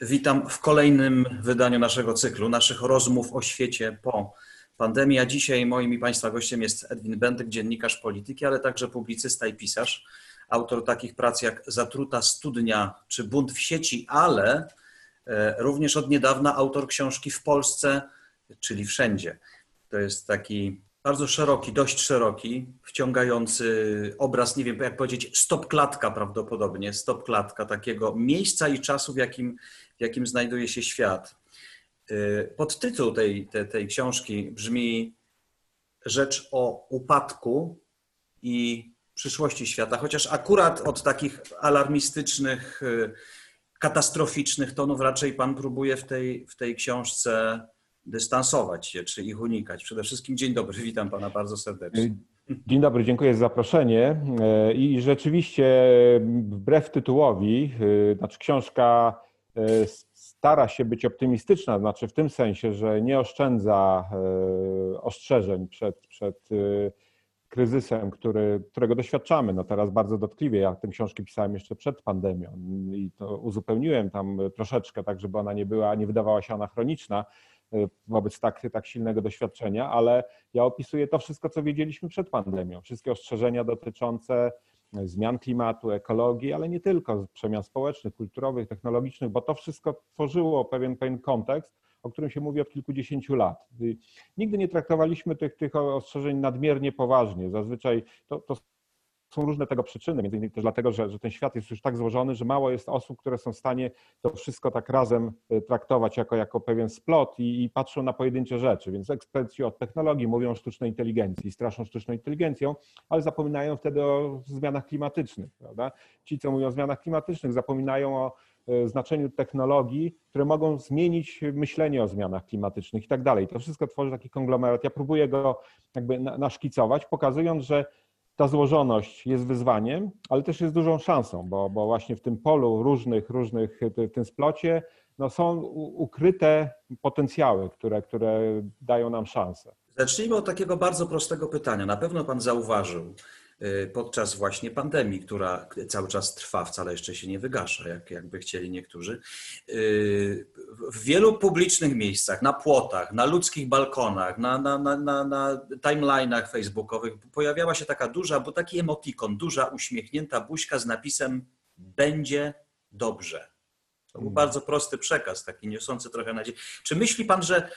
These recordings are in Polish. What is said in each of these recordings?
Witam w kolejnym wydaniu naszego cyklu, naszych rozmów o świecie po pandemii. A dzisiaj moim i Państwa gościem jest Edwin Bendyk, dziennikarz polityki, ale także publicysta i pisarz. Autor takich prac jak Zatruta Studnia czy Bunt w sieci, ale e, również od niedawna autor książki W Polsce, czyli Wszędzie. To jest taki bardzo szeroki, dość szeroki, wciągający obraz, nie wiem jak powiedzieć, stop klatka prawdopodobnie, stop klatka takiego miejsca i czasu, w jakim, w jakim znajduje się świat. Y, podtytuł tej, tej, tej książki brzmi Rzecz o upadku i przyszłości świata, chociaż akurat od takich alarmistycznych, y, katastroficznych tonów raczej Pan próbuje w tej, w tej książce dystansować się, czy ich unikać. Przede wszystkim dzień dobry, witam Pana bardzo serdecznie. Dzień dobry, dziękuję za zaproszenie. E, I rzeczywiście, wbrew tytułowi, znaczy książka stara się być optymistyczna, znaczy w tym sensie, że nie oszczędza ostrzeżeń przed, przed kryzysem, który, którego doświadczamy. No teraz bardzo dotkliwie. Ja tę książkę pisałem jeszcze przed pandemią i to uzupełniłem tam troszeczkę, tak żeby ona nie była, nie wydawała się anachroniczna Y, wobec tak, tak silnego doświadczenia, ale ja opisuję to wszystko, co wiedzieliśmy przed pandemią. Wszystkie ostrzeżenia dotyczące y, zmian klimatu, ekologii, ale nie tylko, przemian społecznych, kulturowych, technologicznych, bo to wszystko tworzyło pewien, pewien kontekst, o którym się mówi od kilkudziesięciu lat. Y, nigdy nie traktowaliśmy tych, tych ostrzeżeń nadmiernie poważnie. Zazwyczaj to, to są różne tego przyczyny, między innymi też dlatego, że, że ten świat jest już tak złożony, że mało jest osób, które są w stanie to wszystko tak razem y, traktować jako, jako pewien splot i, i patrzą na pojedyncze rzeczy. Więc eksperci od technologii mówią o sztucznej inteligencji, straszą sztuczną inteligencją, ale zapominają wtedy o zmianach klimatycznych. Prawda? Ci, co mówią o zmianach klimatycznych, zapominają o y, znaczeniu technologii, które mogą zmienić myślenie o zmianach klimatycznych i tak dalej. To wszystko tworzy taki konglomerat. Ja próbuję go jakby naszkicować, pokazując, że ta złożoność jest wyzwaniem, ale też jest dużą szansą, bo, bo właśnie w tym polu różnych, różnych, w tym splocie no są ukryte potencjały, które, które dają nam szansę. Zacznijmy od takiego bardzo prostego pytania. Na pewno Pan zauważył, podczas właśnie pandemii, która cały czas trwa, wcale jeszcze się nie wygasza, jak, jakby chcieli niektórzy. Y, w wielu publicznych miejscach, na płotach, na ludzkich balkonach, na, na, na, na, na timeline'ach facebookowych pojawiała się taka duża, bo taki emotikon, duża uśmiechnięta buźka z napisem będzie dobrze. To był mm. bardzo prosty przekaz, taki niosący trochę nadzieję. Czy myśli pan, że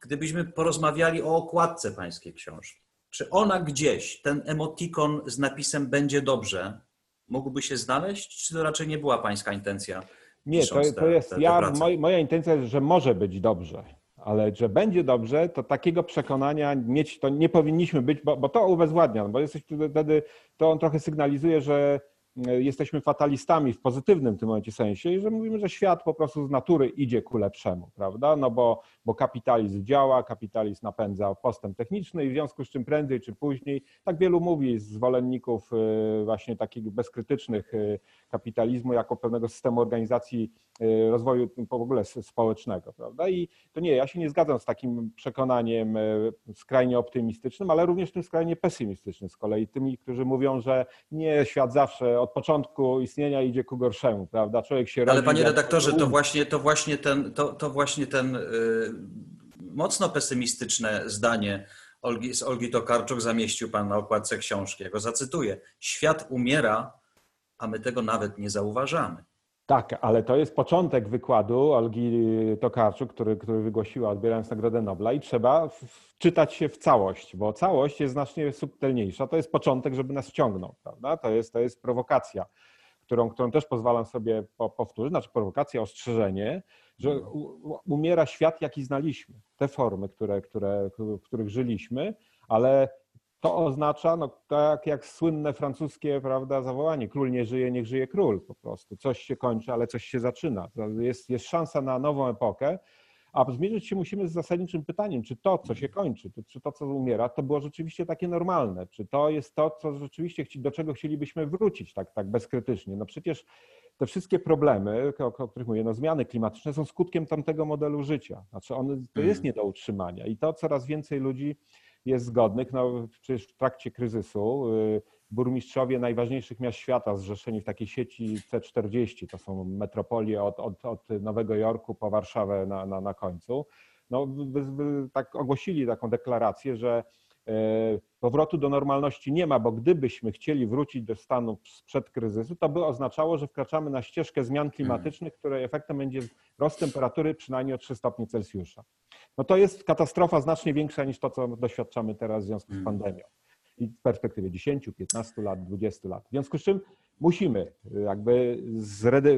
gdybyśmy porozmawiali o okładce pańskiej książki, czy ona gdzieś, ten emotikon z napisem będzie dobrze, mógłby się znaleźć, czy to raczej nie była pańska intencja? Nie, to, to jest, te, te ja, moj, moja intencja jest, że może być dobrze, ale że będzie dobrze, to takiego przekonania mieć to nie powinniśmy być, bo, bo to ubezwładnia, bo jesteś wtedy, to on trochę sygnalizuje, że jesteśmy fatalistami w pozytywnym tym momencie sensie i że mówimy, że świat po prostu z natury idzie ku lepszemu, prawda? No bo, bo kapitalizm działa, kapitalizm napędza postęp techniczny i w związku z czym prędzej czy później, tak wielu mówi zwolenników e, właśnie takich bezkrytycznych e, kapitalizmu jako pewnego systemu organizacji rozwoju w ogóle społecznego, prawda? I to nie, ja się nie zgadzam z takim przekonaniem skrajnie optymistycznym, ale również tym skrajnie pesymistycznym z kolei tymi, którzy mówią, że nie, świat zawsze od początku istnienia idzie ku gorszemu, prawda? Człowiek się Ale panie redaktorze, to właśnie, to właśnie ten, to, to właśnie ten yy, mocno pesymistyczne zdanie Olgi, z Olgi Tokarczuk zamieścił pan na okładce książki. Ja go zacytuję. Świat umiera, a my tego nawet nie zauważamy. Tak, ale to jest początek wykładu Olgi Tokarczuk, który, który wygłosiła odbierając Nagrodę Nobla i trzeba wczytać się w całość, bo całość jest znacznie subtelniejsza. To jest początek, żeby nas wciągnął, prawda? To jest, to jest prowokacja którą, którą też pozwalam sobie po, powtórzyć, znaczy prowokacja, ostrzeżenie, że u, umiera świat, jaki znaliśmy, te formy, które, które, w których żyliśmy, ale to oznacza, no tak jak słynne francuskie prawda, zawołanie, król nie żyje, niech żyje król po prostu. Coś się kończy, ale coś się zaczyna. Jest, jest szansa na nową epokę, a zmierzyć się musimy z zasadniczym pytaniem, czy to, co się kończy, czy to, co umiera, to było rzeczywiście takie normalne, czy to jest to, co rzeczywiście, do czego chcielibyśmy wrócić tak, tak bezkrytycznie. No przecież te wszystkie problemy, o, o których mówię, no zmiany klimatyczne są skutkiem tamtego modelu życia. Znaczy on, to jest nie do utrzymania i to coraz więcej ludzi jest zgodnych. No przecież w trakcie kryzysu y, burmistrzowie najważniejszych miast świata zrzeszeni w takiej sieci C40, to są metropolie od, od, od Nowego Jorku po Warszawę na, na, na końcu, no, tak ogłosili taką deklarację, że powrotu do normalności nie ma, bo gdybyśmy chcieli wrócić do stanu sprzed kryzysu, to by oznaczało, że wkraczamy na ścieżkę zmian klimatycznych, której efektem będzie wzrost temperatury przynajmniej o 3 stopnie Celsjusza. No to jest katastrofa znacznie większa niż to, co doświadczamy teraz w związku z pandemią i w perspektywie 10, 15 lat, 20 lat. W związku z czym musimy jakby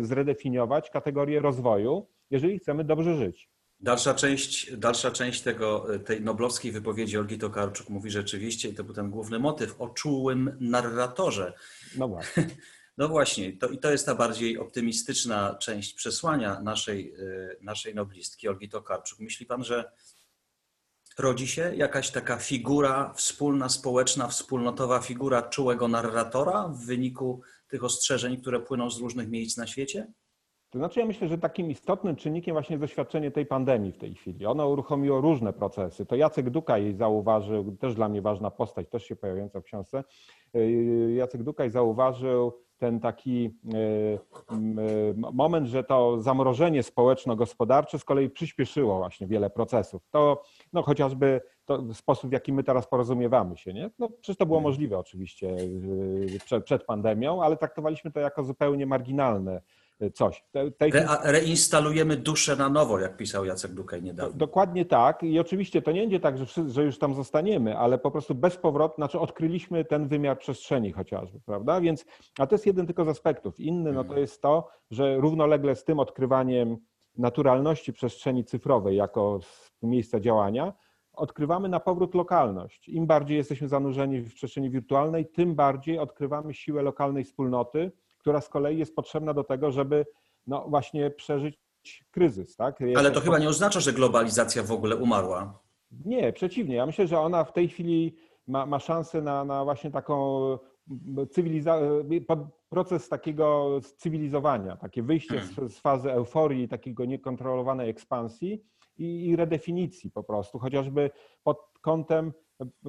zredefiniować kategorię rozwoju, jeżeli chcemy dobrze żyć. Dalsza część, dalsza część tego, tej noblowskiej wypowiedzi Olgi Tokarczuk mówi rzeczywiście, i to był ten główny motyw, o czułym narratorze. No właśnie. No właśnie, to, i to jest ta bardziej optymistyczna część przesłania naszej, naszej noblistki Olgi Tokarczuk. Myśli pan, że rodzi się jakaś taka figura wspólna, społeczna, wspólnotowa figura czułego narratora w wyniku tych ostrzeżeń, które płyną z różnych miejsc na świecie? To znaczy, ja myślę, że takim istotnym czynnikiem właśnie jest doświadczenie tej pandemii w tej chwili. Ono uruchomiło różne procesy. To Jacek Dukaj zauważył, też dla mnie ważna postać, też się pojawiająca w książce. Jacek Dukaj zauważył ten taki e, moment, że to zamrożenie społeczno-gospodarcze z kolei przyspieszyło właśnie wiele procesów. To no, chociażby to sposób, w jaki my teraz porozumiewamy się. Nie? No, przecież to było możliwe oczywiście e, przed, przed pandemią, ale traktowaliśmy to jako zupełnie marginalne coś. Tej... Re, reinstalujemy duszę na nowo, jak pisał Jacek Dukaj niedawno. Dokładnie tak i oczywiście to nie będzie tak, że, że już tam zostaniemy, ale po prostu bezpowrotnie, znaczy odkryliśmy ten wymiar przestrzeni chociażby, prawda? Więc, a to jest jeden tylko z aspektów. Inny no to mhm. jest to, że równolegle z tym odkrywaniem naturalności przestrzeni cyfrowej jako miejsca działania, odkrywamy na powrót lokalność. Im bardziej jesteśmy zanurzeni w przestrzeni wirtualnej, tym bardziej odkrywamy siłę lokalnej wspólnoty, która z kolei jest potrzebna do tego, żeby no właśnie przeżyć kryzys. Tak? Ale to chyba nie oznacza, że globalizacja w ogóle umarła. Nie, przeciwnie. Ja myślę, że ona w tej chwili ma, ma szansę na, na właśnie taką cywilizację, proces takiego cywilizowania, takie wyjście z, z, fazy euforii, takiego niekontrolowanej ekspansji i, i redefinicji po prostu, chociażby pod kątem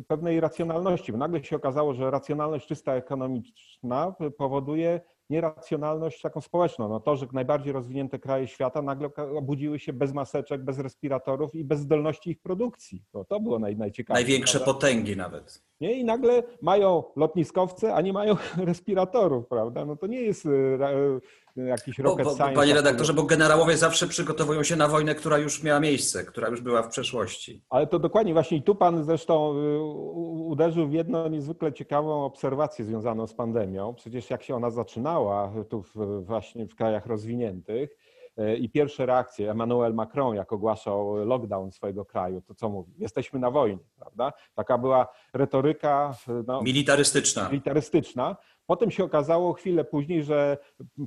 pewnej racjonalności, bo nagle się okazało, że racjonalność czysta ekonomiczna powoduje nieracjonalność taką społeczną. No to, że najbardziej rozwinięte kraje świata nagle obudziły się bez maseczek, bez respiratorów i bez zdolności ich produkcji. To, to było naj, najciekawsze. Największe prawda? potęgi nawet. Nie? I nagle mają lotniskowce, a nie mają respiratorów, prawda? No to nie jest e, jakiś rocket bo, bo, science. Panie redaktorze, bo generałowie zawsze przygotowują się na wojnę, która już miała miejsce, która już była w przeszłości. Ale to dokładnie właśnie i tu pan zresztą y, uderzył w jedną niezwykle ciekawą obserwację związaną z pandemią. Przecież jak się ona zaczynała tu właśnie w krajach rozwiniętych, i pierwsze reakcje, Emmanuel Macron, jak ogłaszał lockdown swojego kraju, to co mówi? Jesteśmy na wojnie, prawda? Taka była retoryka no, militarystyczna. militarystyczna. Potem się okazało chwilę później, że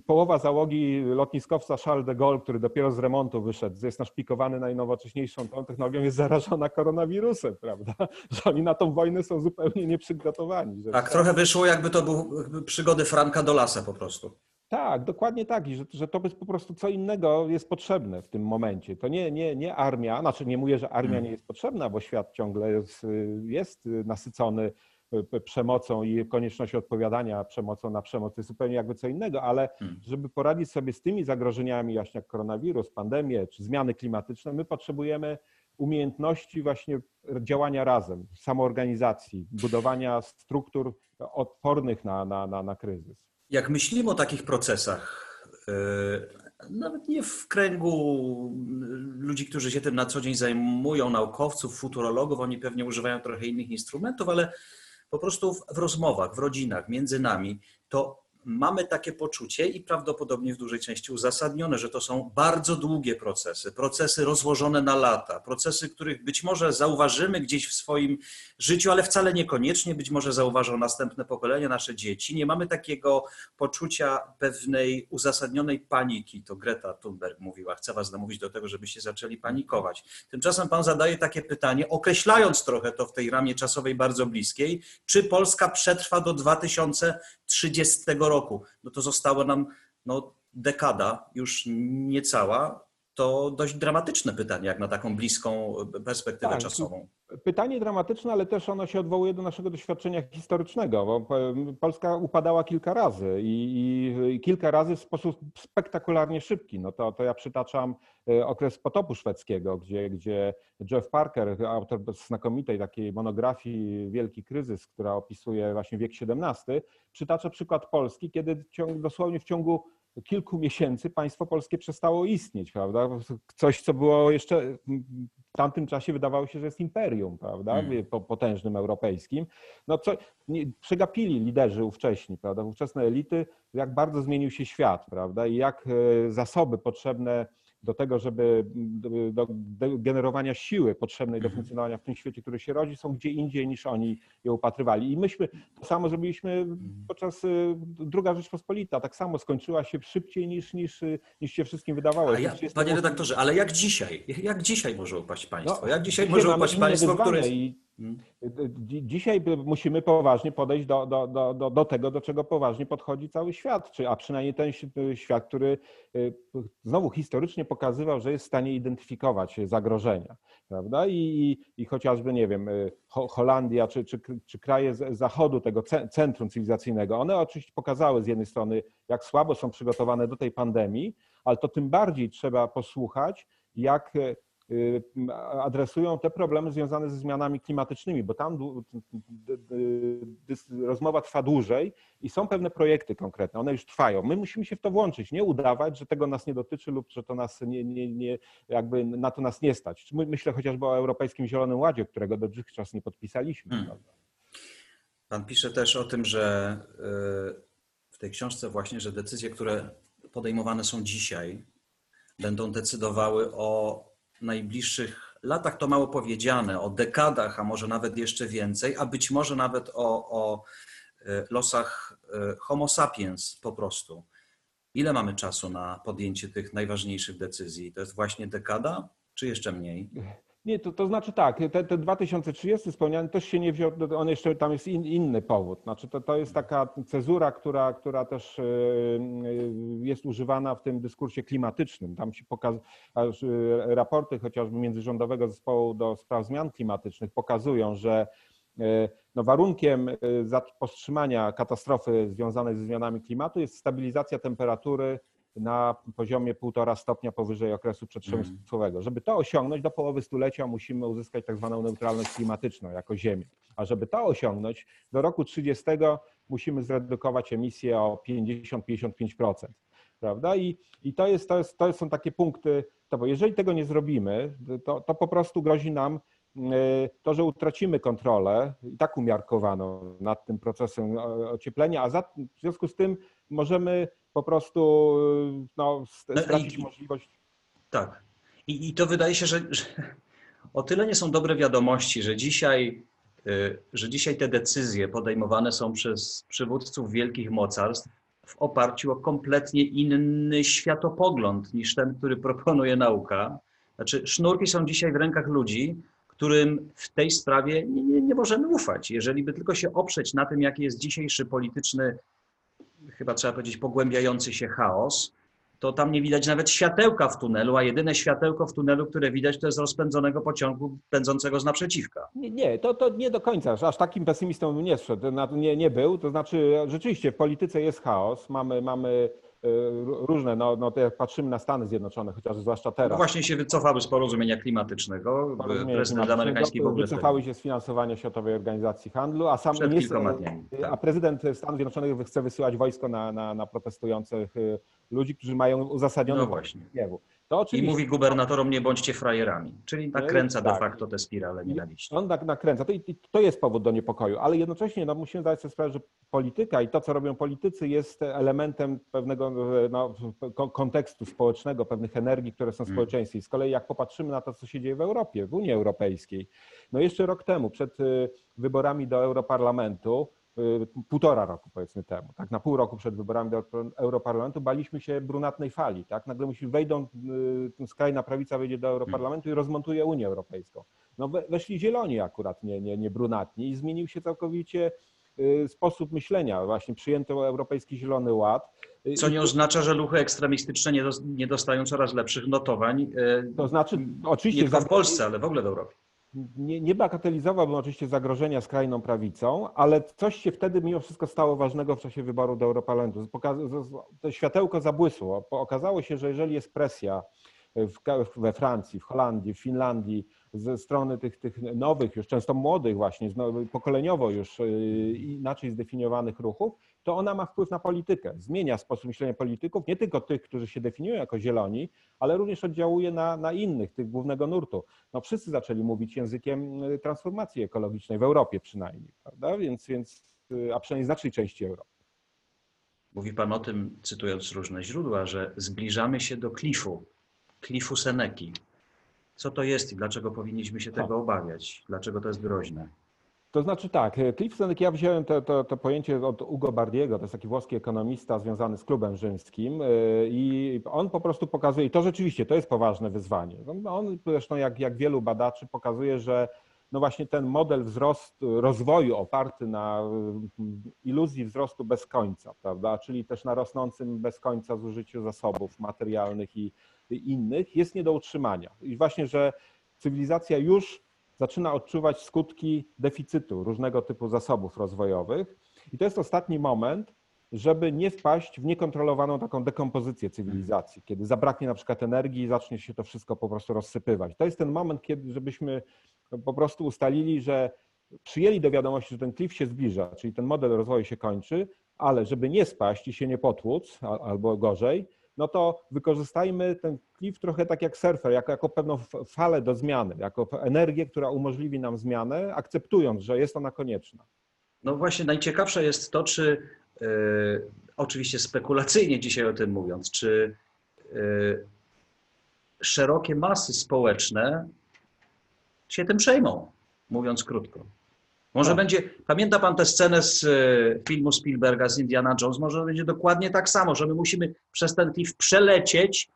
połowa załogi lotniskowca Charles de Gaulle, który dopiero z remontu wyszedł, jest naszpikowany najnowocześniejszą tą technologią, jest zarażona koronawirusem, prawda? Że oni na tą wojnę są zupełnie nieprzygotowani. Tak, trochę wyszło jakby to był przygody Franka do lasa po prostu. Tak, dokładnie tak. I że, że to jest po prostu co innego jest potrzebne w tym momencie. To nie, nie, nie armia, znaczy nie mówię, że armia nie jest potrzebna, bo świat ciągle jest, jest nasycony przemocą i konieczność odpowiadania przemocą na przemoc to jest zupełnie jakby co innego, ale hmm. żeby poradzić sobie z tymi zagrożeniami, właśnie jak koronawirus, pandemię czy zmiany klimatyczne, my potrzebujemy umiejętności właśnie działania razem, samoorganizacji, budowania struktur odpornych na, na, na, na kryzys. Jak myślimy o takich procesach, e, nawet nie w kręgu ludzi, którzy się tym na co dzień zajmują, naukowców, futurologów, oni pewnie używają trochę innych instrumentów, ale po prostu w, rozmowach, w rodzinach, między nami, to mamy takie poczucie i prawdopodobnie w dużej części uzasadnione, że to są bardzo długie procesy, procesy rozłożone na lata, procesy, których być może zauważymy gdzieś w swoim życiu, ale wcale niekoniecznie, być może zauważą następne pokolenia, nasze dzieci. Nie mamy takiego poczucia pewnej uzasadnionej paniki. To Greta Thunberg mówiła, chcę was namówić do tego, żebyście zaczęli panikować. Tymczasem pan zadaje takie pytanie, określając trochę to w tej ramie czasowej bardzo bliskiej, czy Polska przetrwa do 2030 roku? No to zostało nam no, dekada, już niecała. To dość dramatyczne pytanie, jak na taką bliską perspektywę Tak, czasową. Pytanie dramatyczne, ale też ono się odwołuje do naszego doświadczenia historycznego, bo po- Polska upadała kilka razy i, i kilka razy w sposób spektakularnie szybki. No to, to ja przytaczam e, okres potopu szwedzkiego, gdzie, gdzie Jeff Parker, autor znakomitej takiej monografii Wielki Kryzys, która opisuje właśnie wiek XVII, przytacza przykład Polski, kiedy dosłownie w ciągu kilku miesięcy państwo polskie przestało istnieć, prawda? Coś, co było jeszcze w tamtym czasie wydawało się, że jest imperium, prawda? Mm. Po- Potężnym europejskim. No co, nie, przegapili liderzy ówcześni, prawda? Ówczesne elity, jak bardzo zmienił się świat, prawda? I jak e, zasoby potrzebne do tego, żeby do, generowania siły potrzebnej do Mhm. funkcjonowania w tym świecie, który się rodzi, są gdzie indziej niż oni je upatrywali. I myśmy to samo zrobiliśmy podczas y, druga Rzeczpospolita. Tak samo skończyła się szybciej niż, niż, y, niż się wszystkim wydawało. Ja, panie to- redaktorze, ale jak dzisiaj? Jak dzisiaj może upaść państwo? No, jak dzisiaj może upaść państwo, które i Dzisiaj by- musimy poważnie podejść do, do, do, do, tego, do czego poważnie podchodzi cały świat, czy, a przynajmniej ten ś- świat, który y, znowu historycznie pokazywał, że jest w stanie identyfikować zagrożenia. Prawda? I, i, i chociażby, nie wiem, y, Ho- Holandia czy, czy, czy kraje z zachodu, tego ce- centrum cywilizacyjnego, one oczywiście pokazały z jednej strony, jak słabo są przygotowane do tej pandemii, ale to tym bardziej trzeba posłuchać, jak y, y, adresują te problemy związane ze zmianami klimatycznymi, bo tam rozmowa trwa dłużej i są pewne projekty konkretne, one już trwają. My musimy się w to włączyć, nie udawać, że tego nas nie dotyczy lub że to nas nie, nie, nie jakby na to nas nie stać. My- Myślę chociażby o Europejskim Zielonym Ładzie, którego dotychczas nie podpisaliśmy. Hmm. Pan pisze też o tym, że y, w tej książce właśnie, że decyzje, które podejmowane są dzisiaj, będą decydowały o najbliższych latach, to mało powiedziane, o dekadach, a może nawet jeszcze więcej, a być może nawet o, o y, losach y, Homo sapiens po prostu. Ile mamy czasu na podjęcie tych najważniejszych decyzji? To jest właśnie dekada, czy jeszcze mniej? Nie, to, to znaczy tak, te, te 2030 wspomniane też się nie wziął, on jeszcze tam jest in, inny powód. Znaczy to, to jest taka cezura, która, która też y, y, jest używana w tym dyskursie klimatycznym. Tam się pokazują, raporty chociażby Międzyrządowego Zespołu do Spraw Zmian Klimatycznych pokazują, że no warunkiem powstrzymania katastrofy związanej ze zmianami klimatu jest stabilizacja temperatury na poziomie 1,5 stopnia powyżej okresu przedprzemysłowego. Żeby to osiągnąć, do połowy stulecia musimy uzyskać tak zwaną neutralność klimatyczną jako Ziemia. A żeby to osiągnąć, do roku 30 musimy zredukować emisję o 50-55%. Prawda? I, i to, jest, to, jest, to są takie punkty, to bo jeżeli tego nie zrobimy, to, to po prostu grozi nam y, to, że utracimy kontrolę, i tak umiarkowaną nad tym procesem ocieplenia, a za, w związku z tym możemy po prostu y, no, No i- stracić możliwość. Tak. I, I to wydaje się, że, że o tyle nie są dobre wiadomości, że dzisiaj, y, że dzisiaj te decyzje podejmowane są przez przywódców wielkich mocarstw w oparciu o kompletnie inny światopogląd niż ten, który proponuje nauka. Znaczy, sznurki są dzisiaj w rękach ludzi, którym w tej sprawie nie, nie, nie możemy ufać. Jeżeli by tylko się oprzeć na tym, jaki jest dzisiejszy polityczny, chyba trzeba powiedzieć, pogłębiający się chaos, to tam nie widać nawet światełka w tunelu, a jedyne światełko w tunelu, które widać, to jest rozpędzonego pociągu pędzącego z naprzeciwka. Nie, nie to, to nie do końca, aż takim pesymistą nie szedł, nie, nie był. To znaczy, rzeczywiście w polityce jest chaos, mamy, mamy różne, no, no to jak patrzymy na Stany Zjednoczone, chociaż zwłaszcza No teraz. właśnie się wycofały z porozumienia klimatycznego. Porozumienie Prezydent amerykański w ogóle Wycofały się z finansowania Światowej Organizacji Handlu, a sam nie- dniami. A Tak. prezydent Stanów Zjednoczonych chce wysyłać wojsko na, na, na protestujących y, ludzi, którzy mają uzasadnione No właśnie. gniewu. To oczywiście. I mówi gubernatorom, nie bądźcie frajerami. Czyli nakręca tak. de facto te spirale nienawiści. On tak nakręca. To, to jest powód do niepokoju, ale jednocześnie no, musimy zdać sobie sprawę, że polityka i to, co robią politycy, jest elementem pewnego no, kontekstu społecznego, pewnych energii, które są w hmm. społeczeństwie. I z kolei jak popatrzymy na to, co się dzieje w Europie, w Unii Europejskiej, no jeszcze rok temu, przed y, wyborami do Europarlamentu, półtora roku powiedzmy temu, tak, na pół roku przed wyborami do Europarlamentu baliśmy się brunatnej fali, tak, nagle musi wejdą, y, skrajna prawica wejdzie do Europarlamentu i rozmontuje Unię Europejską. No weszli zieloni akurat, nie, nie, nie brunatni i zmienił się całkowicie y, sposób myślenia, właśnie przyjęto Europejski Zielony Ład. Co nie oznacza, że ruchy ekstremistyczne nie dostają coraz lepszych notowań. To znaczy, oczywiście. Nie tylko w Polsce, ale w ogóle w Europie nie, nie bagatelizowałbym oczywiście zagrożenia skrajną prawicą, ale coś się wtedy mimo wszystko stało ważnego w czasie wyboru do Europarlamentu. To światełko zabłysło. Okazało się, że jeżeli jest presja we Francji, w Holandii, w Finlandii, ze strony tych, tych nowych, już często młodych właśnie, pokoleniowo już y, inaczej zdefiniowanych ruchów, to ona ma wpływ na politykę. Zmienia sposób myślenia polityków, nie tylko tych, którzy się definiują jako zieloni, ale również oddziałuje na, na innych, tych głównego nurtu. No wszyscy zaczęli mówić językiem y, transformacji ekologicznej, w Europie przynajmniej, prawda? Więc, więc y, a przynajmniej znacznej części Europy. Mówi Pan o tym, cytując różne źródła, że zbliżamy się do klifu, klifu Seneki. Co to jest i dlaczego powinniśmy się tego obawiać? Dlaczego to jest groźne? To znaczy tak, Cliff Seneca, ja wziąłem to, to, to, pojęcie od Ugo Bardiego, to jest taki włoski ekonomista związany z klubem rzymskim y, i on po prostu pokazuje, i to rzeczywiście, to jest poważne wyzwanie. On zresztą jak, jak wielu badaczy pokazuje, że no właśnie ten model wzrostu, rozwoju oparty na y, iluzji wzrostu bez końca, prawda, czyli też na rosnącym bez końca zużyciu zasobów materialnych i innych, jest nie do utrzymania. I właśnie, że cywilizacja już zaczyna odczuwać skutki deficytu różnego typu zasobów rozwojowych. I to jest ostatni moment, żeby nie wpaść w niekontrolowaną taką dekompozycję cywilizacji, kiedy zabraknie na przykład energii i zacznie się to wszystko po prostu rozsypywać. To jest ten moment, kiedy żebyśmy po prostu ustalili, że przyjęli do wiadomości, że ten klif się zbliża, czyli ten model rozwoju się kończy, ale żeby nie spaść i się nie potłuc, albo gorzej, no to wykorzystajmy ten klif trochę tak jak surfer, jako, jako pewną falę do zmiany, jako energię, która umożliwi nam zmianę, akceptując, że jest ona konieczna. No właśnie, najciekawsze jest to, czy yy, oczywiście spekulacyjnie dzisiaj o tym mówiąc, czy yy, szerokie masy społeczne się tym przejmą, mówiąc krótko. Może tak. będzie, pamięta pan tę scenę z e, filmu Spielberga z Indiana Jones, może będzie dokładnie tak samo, że my musimy przez ten klif przelecieć,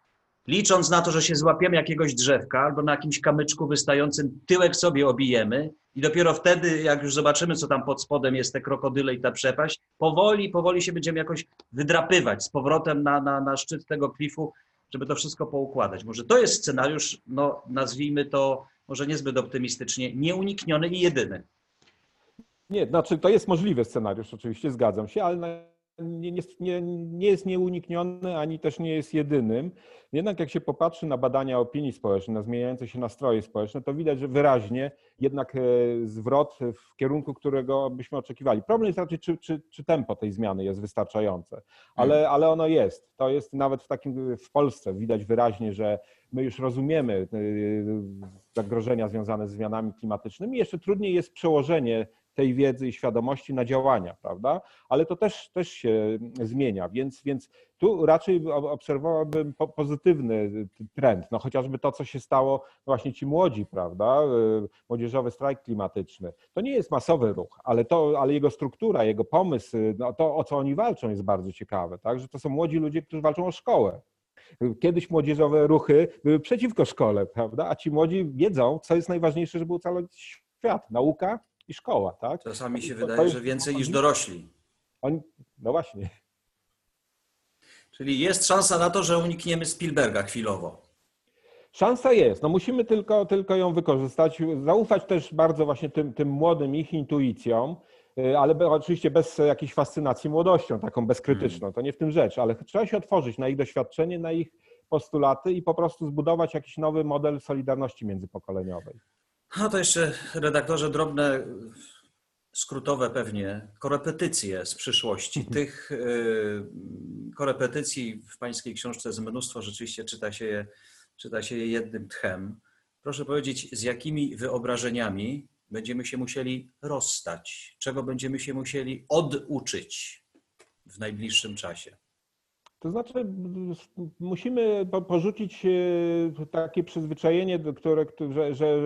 licząc na to, że się złapiemy jakiegoś drzewka albo na jakimś kamyczku wystającym, tyłek sobie obijemy i dopiero wtedy, jak już zobaczymy, co tam pod spodem jest, te krokodyle i ta przepaść, powoli, powoli się będziemy jakoś wydrapywać z powrotem na, na, na szczyt tego klifu, żeby to wszystko poukładać. Może to jest scenariusz, no nazwijmy to może niezbyt optymistycznie, nieunikniony i jedyny. Nie, znaczy to jest możliwy scenariusz, oczywiście, zgadzam się, ale nie, nie, nie jest nieunikniony ani też nie jest jedynym. Jednak jak się popatrzy na badania opinii społecznej, na zmieniające się nastroje społeczne, to widać, że wyraźnie jednak e, zwrot w kierunku, którego byśmy oczekiwali. Problem jest raczej, czy, czy, czy tempo tej zmiany jest wystarczające, ale, hmm. ale ono jest. To jest nawet w takim w Polsce widać wyraźnie, że my już rozumiemy e, zagrożenia związane z zmianami klimatycznymi. Jeszcze trudniej jest przełożenie tej wiedzy i świadomości na działania, prawda? Ale to też, też się zmienia, więc, więc tu raczej obserwowałbym pozytywny trend, no chociażby to, co się stało, właśnie ci młodzi, prawda? Młodzieżowy strajk klimatyczny. To nie jest masowy ruch, ale, to, ale jego struktura, jego pomysł, no to o co oni walczą jest bardzo ciekawe, tak? Że to są młodzi ludzie, którzy walczą o szkołę. Kiedyś młodzieżowe ruchy były przeciwko szkole, prawda? A ci młodzi wiedzą, co jest najważniejsze, żeby ocalić świat. Nauka i szkoła, tak? Czasami się to, wydaje, to jest, że więcej niż dorośli. Oni, no właśnie. Czyli jest szansa na to, że unikniemy Spielberga chwilowo. Szansa jest, no musimy tylko, tylko ją wykorzystać, zaufać też bardzo właśnie tym, tym młodym ich intuicjom, y, ale oczywiście bez jakiejś fascynacji młodością, taką bezkrytyczną, hmm. to nie w tym rzecz, ale trzeba się otworzyć na ich doświadczenie, na ich postulaty i po prostu zbudować jakiś nowy model solidarności międzypokoleniowej. A to jeszcze, redaktorze, drobne, skrótowe pewnie, korepetycje z przyszłości. Mhm. Tych y, korepetycji w pańskiej książce jest mnóstwo, rzeczywiście czyta się je czyta się je jednym tchem. Proszę powiedzieć, z jakimi wyobrażeniami będziemy się musieli rozstać? Czego będziemy się musieli oduczyć w najbliższym czasie? To znaczy, musimy porzucić e, takie przyzwyczajenie, które, że, że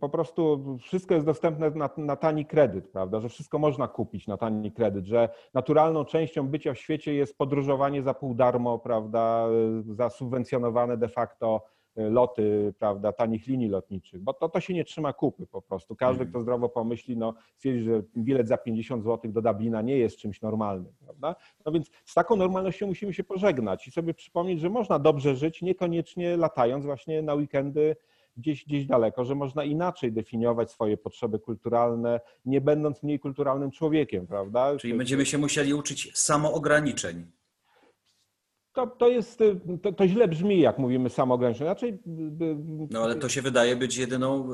po prostu wszystko jest dostępne na, na, tani kredyt, prawda? Że wszystko można kupić na tani kredyt, że naturalną częścią bycia w świecie jest podróżowanie za pół darmo, prawda? Za subwencjonowane de facto loty, prawda, tanich linii lotniczych, bo to, to się nie trzyma kupy po prostu. Każdy, kto zdrowo pomyśli, no, stwierdzi, że bilet za 50 zł do Dublina nie jest czymś normalnym, prawda? No więc z taką normalnością musimy się pożegnać i sobie przypomnieć, że można dobrze żyć, niekoniecznie latając właśnie na weekendy gdzieś, gdzieś daleko, że można inaczej definiować swoje potrzeby kulturalne, nie będąc mniej kulturalnym człowiekiem, prawda? Czyli będziemy się musieli uczyć samoograniczeń to, to jest, y, to, to, źle brzmi, jak mówimy samoograniczenie. Znaczy, y, y, no ale to się wydaje być jedyną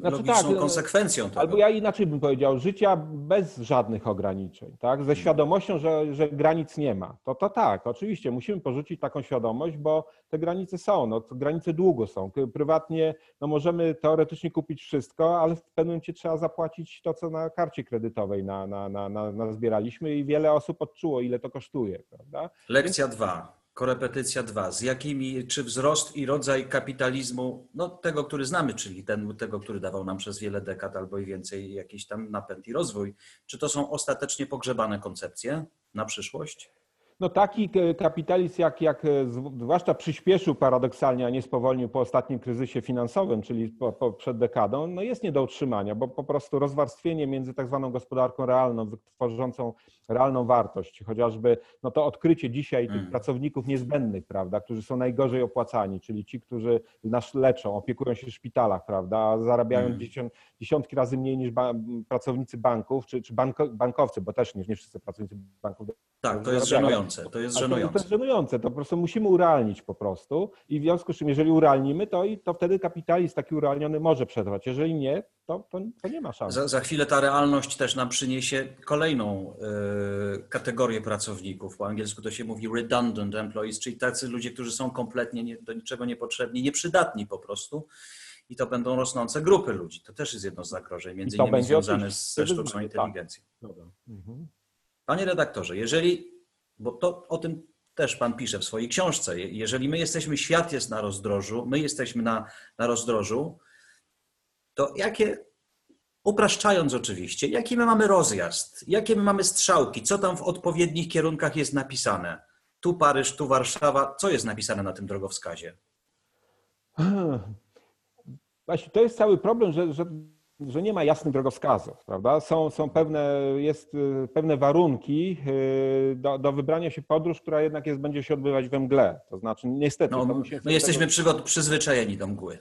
znaczy, logiczną tak, konsekwencją tego. Albo ja inaczej bym powiedział, życia bez żadnych ograniczeń, tak? Ze hmm. świadomością, że, że granic nie ma. To, to tak, oczywiście musimy porzucić taką świadomość, bo te granice są, no, granice długo są. Prywatnie no, możemy teoretycznie kupić wszystko, ale w pewnym momencie trzeba zapłacić to, co na karcie kredytowej na, na, na, na, na zbieraliśmy i wiele osób odczuło, ile to kosztuje, prawda? Lekcja dwa korepetycja 2. Z jakimi, czy wzrost i rodzaj kapitalizmu, no tego, który znamy, czyli ten, tego, który dawał nam przez wiele dekad albo i więcej jakiś tam napęd i rozwój, czy to są ostatecznie pogrzebane koncepcje na przyszłość? No taki kapitalizm, jak, jak zwłaszcza przyspieszył paradoksalnie, a nie spowolnił po ostatnim kryzysie finansowym, czyli po, po, przed dekadą, no jest nie do utrzymania, bo po prostu rozwarstwienie między tak zwaną gospodarką realną, tworzącą realną wartość, chociażby no to odkrycie dzisiaj tych mm. pracowników niezbędnych, prawda, którzy są najgorzej opłacani, czyli ci, którzy nas leczą, opiekują się w szpitalach, prawda, zarabiają mm. dziesiąt, dziesiątki razy mniej niż ba pracownicy banków, czy, czy banko, bankowcy, bo też nie, nie wszyscy pracownicy banków. Tak, to jest żenujące. To jest żenujące. To jest żenujące, to po prostu musimy urealnić po prostu i w związku z czym, jeżeli urealnimy, to, to wtedy kapitalizm taki urealniony może przetrwać. Jeżeli nie, to, to, to nie ma szans. Za, za, chwilę ta realność też nam przyniesie kolejną y, kategorię pracowników. Po angielsku to się mówi redundant employees, czyli tacy ludzie, którzy są kompletnie nie, do niczego niepotrzebni, nieprzydatni po prostu. I to będą rosnące grupy ludzi. To też jest jedno z zagrożeń, między innymi związane ze sztuczną tak. inteligencją. Mhm. Panie redaktorze, jeżeli, bo to o tym też Pan pisze w swojej książce, jeżeli my jesteśmy, świat jest na rozdrożu, my jesteśmy na, na rozdrożu, to jakie, upraszczając oczywiście, jaki my mamy rozjazd, jakie my mamy strzałki, co tam w odpowiednich kierunkach jest napisane? Tu Paryż, tu Warszawa, co jest napisane na tym drogowskazie? Właśnie to jest cały problem, że, że, że nie ma jasnych drogowskazów, prawda? Są, są pewne, jest y, pewne warunki y, do, do wybrania się podróż, która jednak jest, będzie się odbywać we mgle. To znaczy, niestety. No, my jesteśmy tego... przyzwyczajeni do mgły.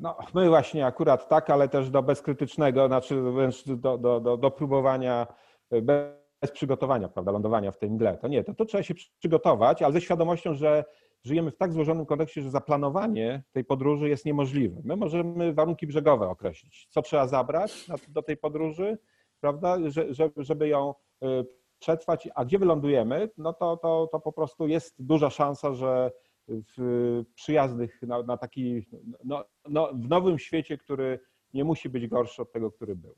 No, my właśnie akurat tak, ale też do bezkrytycznego, znaczy wręcz do, do, do, do próbowania bez przygotowania, prawda, lądowania w tej mgle. To nie, to, to trzeba się przygotować, ale ze świadomością, że żyjemy w tak złożonym kontekście, że zaplanowanie tej podróży jest niemożliwe. My możemy warunki brzegowe określić, co trzeba zabrać do tej podróży, prawda, żeby ją y, przetrwać, a gdzie wylądujemy, no to, to, to po prostu jest duża szansa, że w przyjaznych na, na taki, no, no, w nowym świecie, który nie musi być gorszy od tego, który był.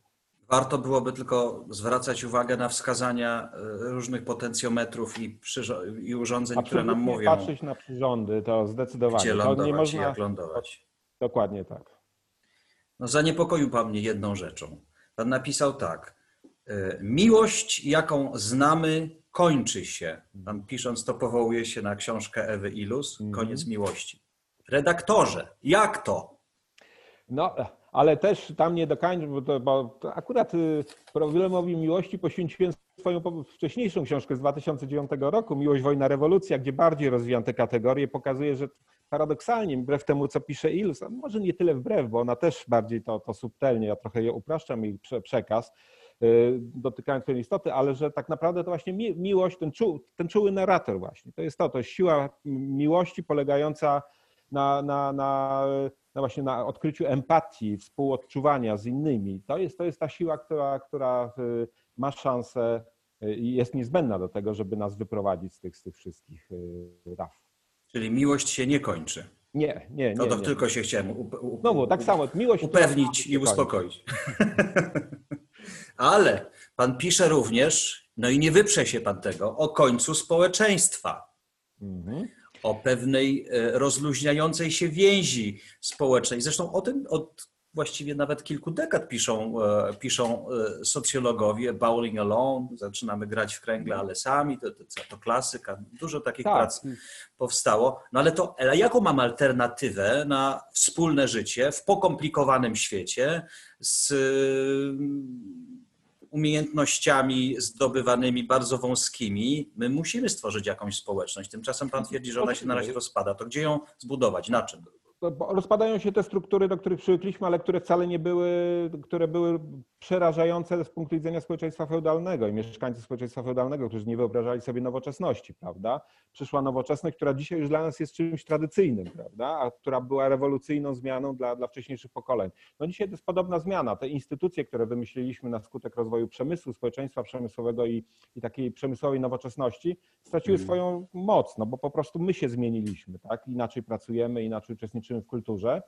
Warto byłoby tylko zwracać uwagę na wskazania e, różnych potencjometrów i, i urządzeń, które nam mówią. patrzeć na przyrządy, to zdecydowanie. Gdzie lądować nie można... jak lądować. Dokładnie tak. No zaniepokoił Pan mnie jedną rzeczą. Pan napisał tak. E, miłość, jaką znamy, kończy się. Pan pisząc to powołuje się na książkę Ewy Ilus. Koniec miłości. Redaktorze, jak to? No, ale też tam nie dokończę, bo, to, bo akurat y, problemowi miłości poświęciłem swoją wcześniejszą książkę z 2009 roku, Miłość, Wojna, Rewolucja, gdzie bardziej rozwijam te kategorie, pokazuje, że paradoksalnie, wbrew temu, co pisze Ilus, może nie tyle wbrew, bo ona też bardziej to, to subtelnie, ja trochę je upraszczam jej przekaz, y, dotykając tej istoty, ale że tak naprawdę to właśnie miłość, ten, czu, ten czuły narrator właśnie, to jest to, to siła miłości polegająca na, na, na no właśnie na odkryciu empatii, współodczuwania z innymi. To jest, to jest ta siła, która, która y, ma szansę y, i jest niezbędna do tego, żeby nas wyprowadzić z tych, z tych wszystkich y, raf. Czyli miłość się nie kończy. Nie, nie, nie. No to nie. tylko się chciałem Znowu, tak samo, miłość... upewnić i uspokoić. Ale pan pisze również, no i nie wyprze się pan tego, o końcu społeczeństwa. Mhm. O pewnej e, rozluźniającej się więzi społecznej. Zresztą o tym od właściwie nawet kilku dekad piszą, e, piszą e, socjologowie. Bowling Alone, zaczynamy grać w kręgle, ale sami, to, to, to klasyka. Dużo takich Tak. prac powstało. No ale to ale jaką mam alternatywę na wspólne życie w pokomplikowanym świecie z umiejętnościami zdobywanymi bardzo wąskimi? My musimy stworzyć jakąś społeczność. Tymczasem pan twierdzi, że ona się na razie rozpada. To gdzie ją zbudować? Na czym? Rozpadają się te struktury, do których przywykliśmy, ale które wcale nie były, które były przerażające z punktu widzenia społeczeństwa feudalnego i mieszkańców społeczeństwa feudalnego, którzy nie wyobrażali sobie nowoczesności, prawda? Przyszła nowoczesność, która dzisiaj już dla nas jest czymś tradycyjnym, prawda? A która była rewolucyjną zmianą dla, dla wcześniejszych pokoleń. No dzisiaj to jest podobna zmiana. Te instytucje, które wymyśliliśmy na skutek rozwoju przemysłu, społeczeństwa przemysłowego i, i takiej przemysłowej nowoczesności, straciły Mhm. swoją moc, no bo po prostu my się zmieniliśmy, tak? Inaczej pracujemy, inaczej uczestniczymy w kulturze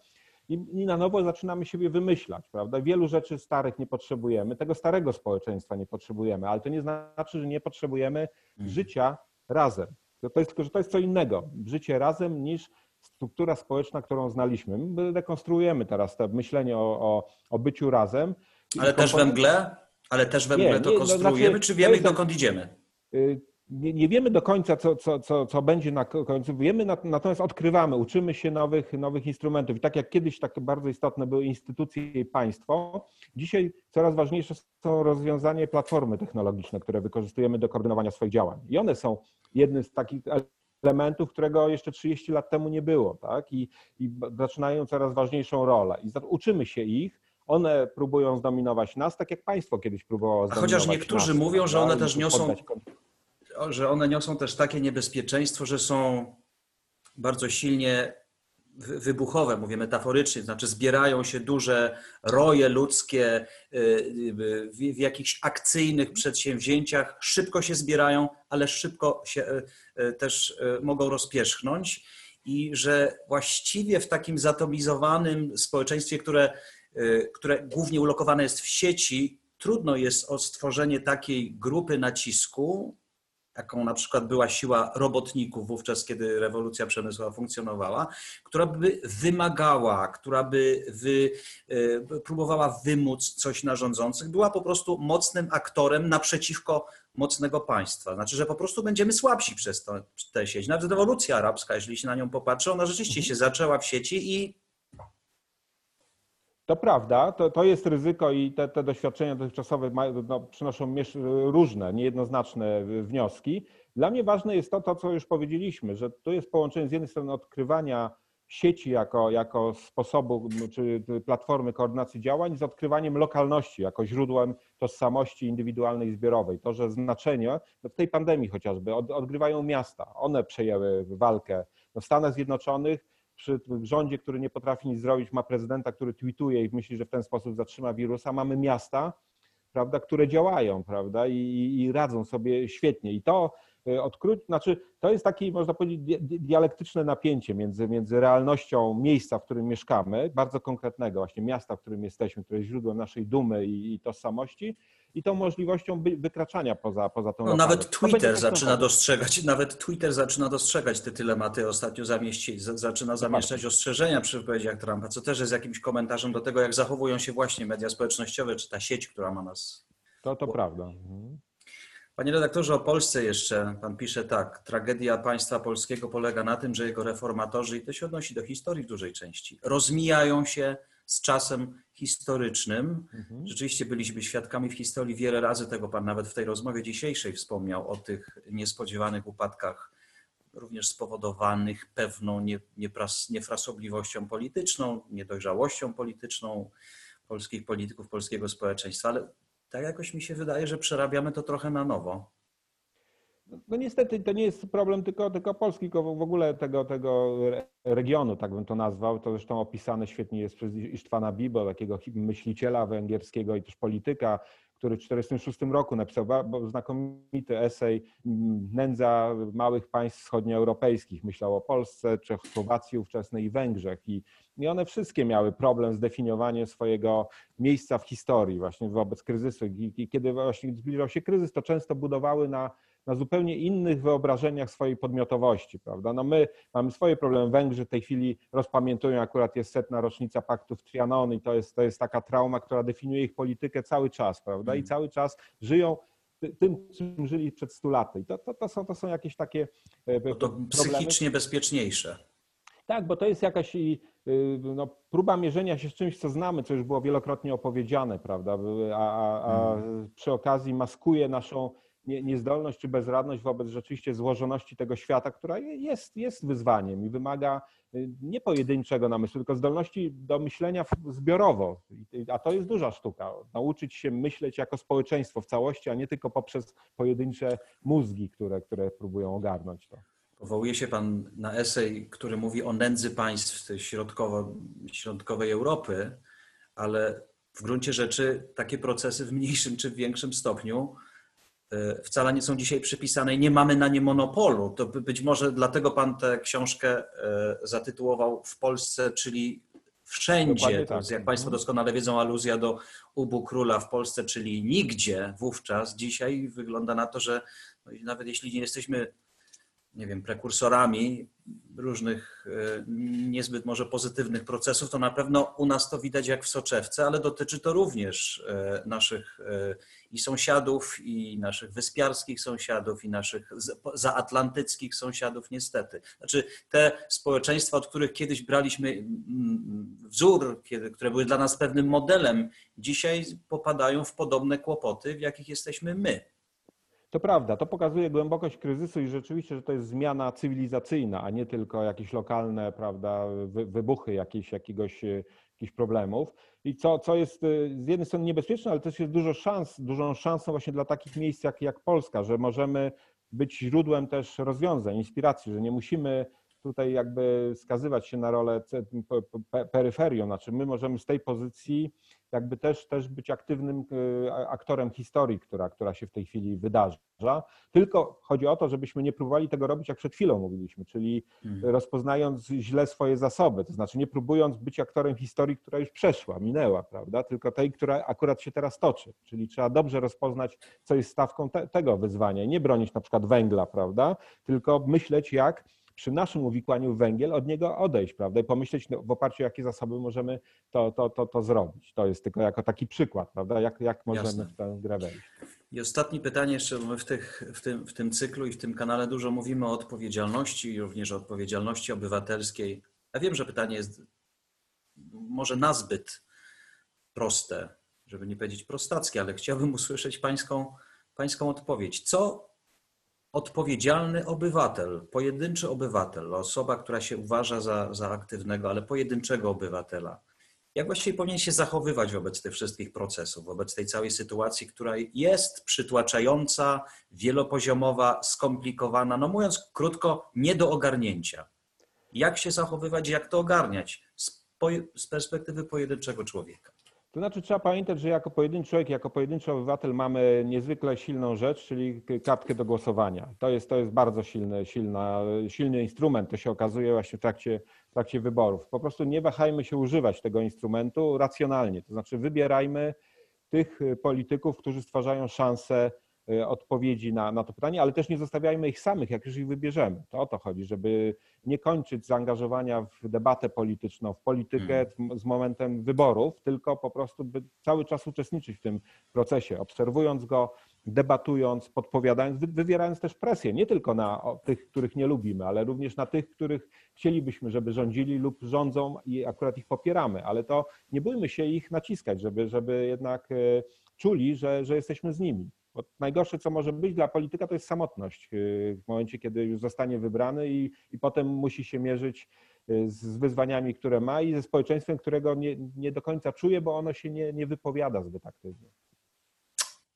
i, i na nowo zaczynamy siebie wymyślać, prawda? Wielu rzeczy starych nie potrzebujemy, tego starego społeczeństwa nie potrzebujemy, ale to nie znaczy, że nie potrzebujemy życia razem. To, to jest tylko, że to jest co innego, życie razem niż struktura społeczna, którą znaliśmy. My rekonstruujemy teraz to myślenie o, o, o byciu razem. Ale też we mgle? Ale też we Nie, mgle nie, to no, konstruujemy, znaczy, czy wiemy, dokąd idziemy? Nie, nie wiemy do końca, co, co, co, co będzie na ko- końcu. Wiemy, nat- natomiast odkrywamy, uczymy się nowych, nowych instrumentów. I tak jak kiedyś tak bardzo istotne były instytucje i państwo, dzisiaj coraz ważniejsze są rozwiązania i platformy technologiczne, które wykorzystujemy do koordynowania swoich działań. I one są jednym z takich elementów, którego jeszcze 30 lat temu nie było, tak? I, i zaczynają coraz ważniejszą rolę. I uczymy się ich. One próbują zdominować nas, tak jak państwo kiedyś próbowało A zdominować chociaż niektórzy nas, mówią, że one też niosą- Że one niosą też takie niebezpieczeństwo, że są bardzo silnie wy- wybuchowe, mówię metaforycznie, znaczy zbierają się duże roje ludzkie y, y, w, jakichś akcyjnych przedsięwzięciach, szybko się zbierają, ale szybko się y, też mogą rozpierzchnąć. I że właściwie w takim zatomizowanym społeczeństwie, które, które głównie ulokowane jest w sieci, trudno jest o stworzenie takiej grupy nacisku, jaką na przykład była siła robotników wówczas, kiedy rewolucja przemysłowa funkcjonowała, która by wymagała, która by wy, y, próbowała wymóc coś na rządzących, była po prostu mocnym aktorem naprzeciwko mocnego państwa. Znaczy, że po prostu będziemy słabsi przez to, tę sieć. Nawet rewolucja arabska, jeśli się na nią popatrzy, ona rzeczywiście się zaczęła w sieci i To prawda, to, to jest ryzyko i te, te doświadczenia dotychczasowe mają, no, przynoszą miesz- różne, niejednoznaczne wnioski. Dla mnie ważne jest to, to, co już powiedzieliśmy, że to jest połączenie z jednej strony odkrywania sieci jako, jako sposobu czy platformy koordynacji działań z odkrywaniem lokalności jako źródłem tożsamości indywidualnej i zbiorowej. To, że znaczenie no w tej pandemii chociażby od, odgrywają miasta. One przejęły walkę. No w Stanach Zjednoczonych przy rządzie, który nie potrafi nic zrobić, ma prezydenta, który tweetuje i myśli, że w ten sposób zatrzyma wirusa, mamy miasta, prawda, które działają, prawda, i, i- radzą sobie świetnie. I to y, odkryć, znaczy to jest takie, można powiedzieć, di- di- dialektyczne napięcie między, między realnością miejsca, w którym mieszkamy, bardzo konkretnego, właśnie miasta, w którym jesteśmy, które jest źródłem naszej dumy i, i tożsamości, i tą możliwością wykraczania poza, poza tą No, nawet Twitter zaczyna dostrzegać, nawet Twitter zaczyna dostrzegać te dylematy. Ostatnio zamieści, z- zaczyna zamieszczać ostrzeżenia przy wypowiedziach Trumpa, co też jest jakimś komentarzem do tego, jak zachowują się właśnie media społecznościowe, czy ta sieć, która ma nas. To, to prawda. Mhm. Panie redaktorze, o Polsce jeszcze pan pisze tak. Tragedia państwa polskiego polega na tym, że jego reformatorzy, i to się odnosi do historii w dużej części, rozmijają się z czasem historycznym. Mhm. Rzeczywiście byliśmy świadkami w historii wiele razy tego. Pan nawet w tej rozmowie dzisiejszej wspomniał o tych niespodziewanych upadkach, również spowodowanych pewną nie, niepras, niefrasobliwością polityczną, niedojrzałością polityczną polskich polityków, polskiego społeczeństwa, ale tak jakoś mi się wydaje, że przerabiamy to trochę na nowo. No niestety to nie jest problem tylko, tylko Polski, tylko w ogóle tego, tego re- regionu, tak bym to nazwał. To zresztą opisane świetnie jest przez Isztwana Bibo, takiego myśliciela węgierskiego i też polityka, który w 1946 roku napisał znakomity esej Nędza małych państw wschodnioeuropejskich. Myślał o Polsce, Czechosłowacji ówczesnej i Węgrzech. I, I one wszystkie miały problem z definiowaniem swojego miejsca w historii właśnie wobec kryzysu. I, i kiedy właśnie zbliżał się kryzys, to często budowały na na zupełnie innych wyobrażeniach swojej podmiotowości, prawda? No my mamy swoje problemy. Węgrzy w tej chwili rozpamiętują, akurat jest setna rocznica paktów Trianon i to jest, to jest taka trauma, która definiuje ich politykę cały czas, prawda? I mm. cały czas żyją tym, czym żyli przed stu laty. I to, to, to, są, to są jakieś takie no to psychicznie bezpieczniejsze. Tak, bo to jest jakaś y, no, próba mierzenia się z czymś, co znamy, co już było wielokrotnie opowiedziane, prawda? A, a, a mm. przy okazji maskuje naszą niezdolność czy bezradność wobec rzeczywiście złożoności tego świata, która jest, jest wyzwaniem i wymaga y, nie pojedynczego namysłu, tylko zdolności do myślenia zbiorowo. A to jest duża sztuka. Nauczyć się myśleć jako społeczeństwo w całości, a nie tylko poprzez pojedyncze mózgi, które, które próbują ogarnąć to. Powołuje się Pan na esej, który mówi o nędzy państw środkowo, środkowej Europy, ale w gruncie rzeczy takie procesy w mniejszym czy większym stopniu wcale nie są dzisiaj przypisane i nie mamy na nie monopolu. To być może dlatego pan tę książkę e, zatytułował w Polsce, czyli wszędzie. To jest, jak Państwo mhm. doskonale wiedzą, aluzja do ubu króla w Polsce, czyli nigdzie wówczas. Dzisiaj wygląda na to, że no nawet jeśli nie jesteśmy nie wiem, prekursorami różnych e, niezbyt może pozytywnych procesów, to na pewno u nas to widać jak w soczewce, ale dotyczy to również e, naszych e, i sąsiadów, i naszych wyspiarskich sąsiadów, i naszych zaatlantyckich sąsiadów, niestety. Znaczy te społeczeństwa, od których kiedyś braliśmy wzór, które były dla nas pewnym modelem, dzisiaj popadają w podobne kłopoty, w jakich jesteśmy my. To prawda, to pokazuje głębokość kryzysu i rzeczywiście, że to jest zmiana cywilizacyjna, a nie tylko jakieś lokalne prawda, wybuchy jakieś, jakiegoś, jakichś problemów. I co, co jest y, z jednej strony niebezpieczne, ale też jest dużo szans, dużą szansą właśnie dla takich miejsc jak, jak Polska, że możemy być źródłem też rozwiązań, inspiracji, że nie musimy tutaj jakby skazywać się na rolę peryferią, znaczy my możemy z tej pozycji jakby też, też być aktywnym e, aktorem historii, która, która się w tej chwili wydarza. Tylko chodzi o to, żebyśmy nie próbowali tego robić, jak przed chwilą mówiliśmy, czyli mhm. rozpoznając źle swoje zasoby, to znaczy nie próbując być aktorem historii, która już przeszła, minęła, prawda, tylko tej, która akurat się teraz toczy. Czyli trzeba dobrze rozpoznać, co jest stawką te, tego wyzwania. Nie bronić na przykład węgla, prawda, tylko myśleć, jak przy naszym uwikłaniu w węgiel od niego odejść, prawda? I pomyśleć no, w oparciu o jakie zasoby możemy to, to, to, to zrobić. To jest tylko jako taki przykład, prawda? Jak, jak możemy Jasne. w tę grę wejść. I ostatnie pytanie jeszcze, my w, tych, w, tym, w tym cyklu i w tym kanale dużo mówimy o odpowiedzialności i również o odpowiedzialności obywatelskiej. Ja wiem, że pytanie jest może nazbyt proste, żeby nie powiedzieć prostackie, ale chciałbym usłyszeć pańską, pańską odpowiedź. Co odpowiedzialny obywatel, pojedynczy obywatel, osoba, która się uważa za, za aktywnego, ale pojedynczego obywatela, jak właściwie powinien się zachowywać wobec tych wszystkich procesów, wobec tej całej sytuacji, która jest przytłaczająca, wielopoziomowa, skomplikowana, no mówiąc krótko, nie do ogarnięcia. Jak się zachowywać, jak to ogarniać z, z perspektywy pojedynczego człowieka? To znaczy trzeba pamiętać, że jako pojedynczy człowiek, jako pojedynczy obywatel mamy niezwykle silną rzecz, czyli kartkę do głosowania. To jest, to jest bardzo silny, silna, silny instrument, to się okazuje właśnie w trakcie, w trakcie wyborów. Po prostu nie wahajmy się używać tego instrumentu racjonalnie, to znaczy wybierajmy tych polityków, którzy stwarzają szansę Y, odpowiedzi na, na to pytanie, ale też nie zostawiajmy ich samych, jak już ich wybierzemy. To o to chodzi, żeby nie kończyć zaangażowania w debatę polityczną, w politykę hmm. z momentem wyborów, tylko po prostu by cały czas uczestniczyć w tym procesie, obserwując go, debatując, podpowiadając, wywierając też presję nie tylko na tych, których nie lubimy, ale również na tych, których chcielibyśmy, żeby rządzili lub rządzą i akurat ich popieramy, ale to nie bójmy się ich naciskać, żeby, żeby jednak y, czuli, że, że jesteśmy z nimi. Bo najgorsze, co może być dla polityka, to jest samotność y, w momencie, kiedy już zostanie wybrany i, i potem musi się mierzyć y, z wyzwaniami, które ma i ze społeczeństwem, którego nie, nie do końca czuje, bo ono się nie, nie wypowiada zbyt aktywnie.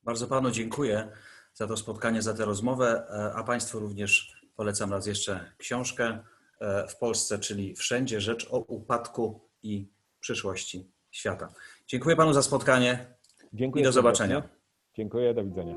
Bardzo panu dziękuję za to spotkanie, za tę rozmowę, e, a państwu również polecam raz jeszcze książkę e, w Polsce, czyli Wszędzie rzecz o upadku i przyszłości świata. Dziękuję panu za spotkanie Dziękuję i do zobaczenia. Dziękuję, do widzenia.